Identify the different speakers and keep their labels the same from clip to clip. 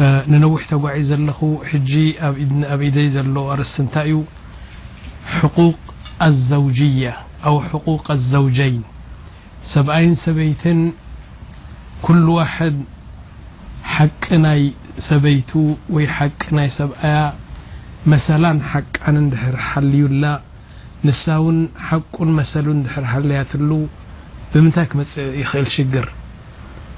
Speaker 1: ننوح تع ل ب زي لو رس نت حقوق الزوجية أو حقوق الزوجين سبي سبيت كل وحد حق ي سبيت و ح سبي مثل حقن حر حل نو حق مثل حر حليل بنت م يل شر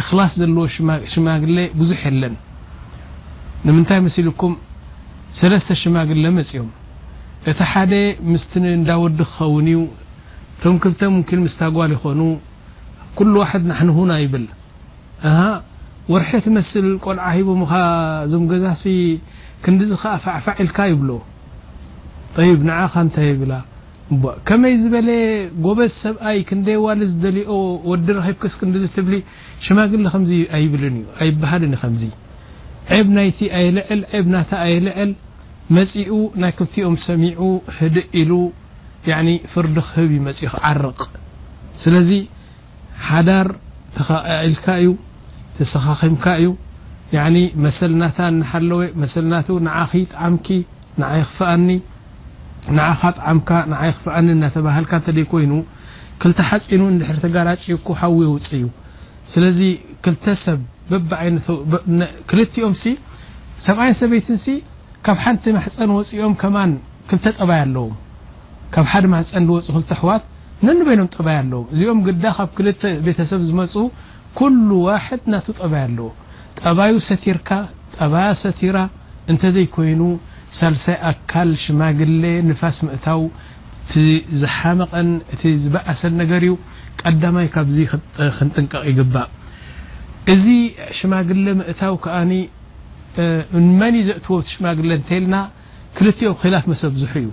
Speaker 1: እخላص ዘለዎ ሽማግ ብዙح የለን ንምንታይ مስلኩም ሰለስተ ሽማግل መፅኦም እቲ ሓደ ምስ እዳወዲ ክኸውን እዩ ቶም ክልተ ك مስጓል ይኾኑ ኩل وحد ናحنሁና ይብል وርحت መስل ቆልዓ ሂቦም ዞም ገዛሲ ክንዲዚ ከ ففዕ ኢልካ ይብሎ ط نع ታይ ብ كመ ዝበل ጎበ ሰብኣይ ዋل لኦ وዲ كስ ብ شማግ ብ ኣይሃل عب ይ ኣع ኣلعل مፅኡ ይ كብኦም ሰሚع ل فዲ ብ مፅኡ ርق ስلዚ حዳر ተል ዩ ተሰኻኺم እዩ مث عم ይ فኣن ይ ይ ፂ ፅ ዩ ይሰ ብቲ ፀ ፅኦም ኣዎ ፀ ት ም ዎ እዚኦ ብ ቤሰ ዎ ይ ሳሳይ ኣካ شማግ ፋስ ምእታ ዝሓመቐ ዝበኣሰ ነር እዩ ቀይ ካብ ክንጥንቀቕ ይግእ እዚ ሽማግ ምእታ መ ዘእዎ ሽማግ ተና ክኦ ላፍ መስዝ እዩ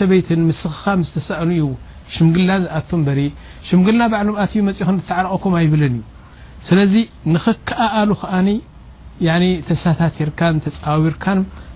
Speaker 1: ሰበይት ምስኻ ስሰኣ ዩ ግና ዝኣ ግና ት ፅ ዓረቀም ኣይብ ዩ ስዚ ንከኣሉ ተሳር ዊር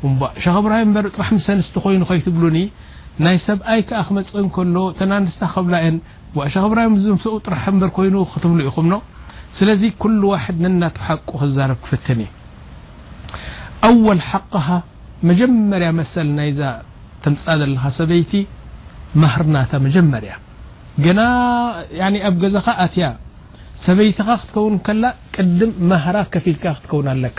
Speaker 1: ክ ብራ በ ጥራ ሰንስቲ ኮይኑ ከይትብኒ ናይ ሰብኣይ ክመፅእ ሎ ተናስታ ብላ ክ ብራ ሰኡ ጥራበ ይ ክትብ ኢኹም ስለዚ ኩل ናትሓቁ ክዛብ ክፍት ኣወل ሓቅ መጀመርያ መሰ ናዛ ተምፃ ዘለ ሰበይቲ ማርናታ መጀመርያ ኣብ ገዛኻ ኣ ሰበይትኻ ክትከውን ላ ቅድም ማራ ፊል ክትከው ኣለካ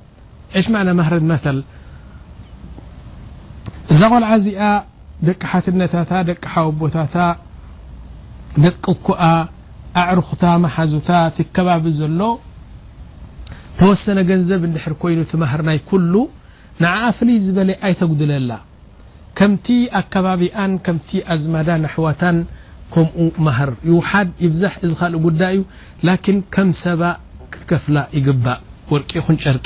Speaker 1: عሽ عن ማهር መثል እዛ ቆልዓ ዚኣ ደቂ ሓትነታ ደቂ ሓወቦታታ ደቅ ኩኣ ኣዕርክታ ሓዙታ ትከባቢ ዘሎ ተወሰነ ገንዘብ ድሕር ኮይኑ ቲ مهር ናይ كل نع ፍል ዝበለ ኣይተጉድለላ ከምቲ ኣكባቢኣ ከም ኣዝማዳ ኣحዋታ ከምኡ ማهር ይوحድ ይብዛሕ ዝካልእ ጉዳይ እዩ لكن ከም ሰባ ክትከፍل ይግባእ ወርቂ ን ጨርቂ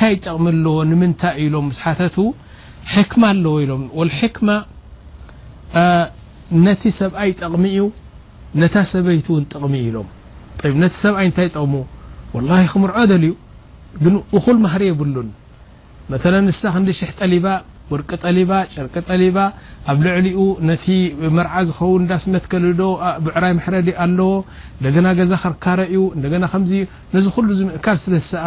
Speaker 1: ታይ ጠቕሚ ዎ ምታይ ሎ ሓ ك ኣዎ ل ነቲ ሰብኣይ ጠቕሚ እዩ ታ ሰበይቲ ጠቕሚ ኢሎም ሰብይ ይ ጠቕሙ و ክምር ልዩ ل ه የብሉ ث ሳ ጠባ ርቂ ርቂ ባ ኣብ ልዕሊ መርዓ ዝን ዳስት ዶ ዕራይ ረ ኣዎ ና ዛ ርካረ እዩ ሉ ዝምእካ ስሰኣ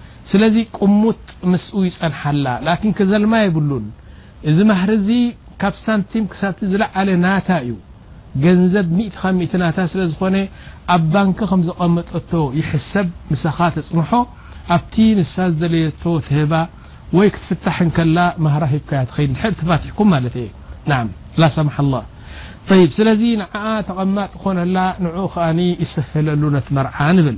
Speaker 1: ስለዚ ቅሙጥ ም ይፀنحላ لن ክዘማ የብሉ እዚ هር ካብ ሳቲ ሳ ዝለل ن እዩ ንዘብ ና ስለ ዝኾ ኣብ بنك ዝቀመጠ يحሰብ ሰኻ ተፅنح ኣብ ሳ ለየ ወ ክትፍح ه ሂካ ፋሕك ح اله ስዚ ተቐማጥ ኮነ ይስሉ መርع ብ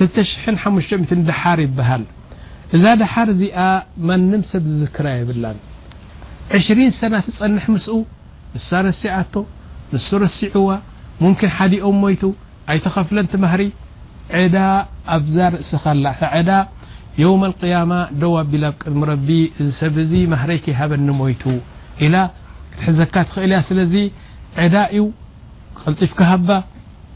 Speaker 1: 2 دር ይሃል እዛ دحር ዚኣ ن ሰብ ዝዝكر ብላ 2 سن ትፀنح ስ ንሳሲኣ ን ረሲዑዋ ك ኦም ሞ ኣይተኸፍለ ه ع ኣብዛ رእሲ يوم القيم ደዋ ቢ ቅድሚ ሰብ هይ هበኒ ሞ إ ትዘካ እ ስ እ ጢف ك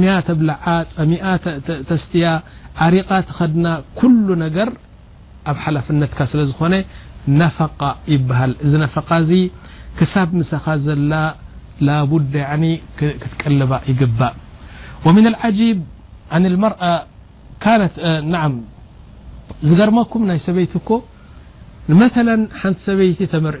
Speaker 1: مي بلع متستي عرقت خدن كل نجر اب حلفنتك سلن نفقة يبهل نفق كسب مس ل لابد عن كتقلب يق ومن العجيب عن المرأ كانتنع قرمكم سبيت ك مثلا نت سبيت تمرع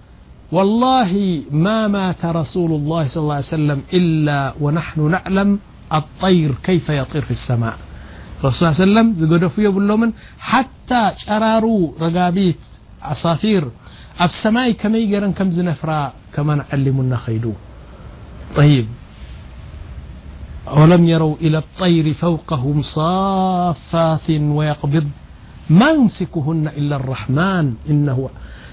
Speaker 1: والله ما مات رسول الله صىاله عي لم إلا ونحن نعلم الطير كيف يطير في السماء م فم تى رار راب عصاير سما كم نف معلمن ولم يرو إلىالطير فوقه مصافاث ويقبض ما يمسكهن إلا الرحمن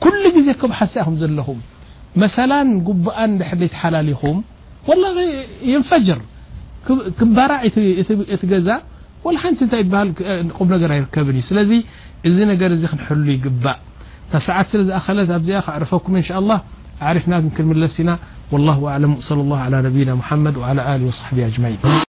Speaker 1: كل ز كبحسم لم مثلا قبأ حيتحلليخم ول ينفجر كبرع تقزا ولا نت ت لقب نر يركبن لي نر ي نحل يقب سعت سلألت عرفكم إن شاء الله عرفنا كملسن والله أعلم وصلى الله على نبينا محمد وعلى له وصحبه أجمعين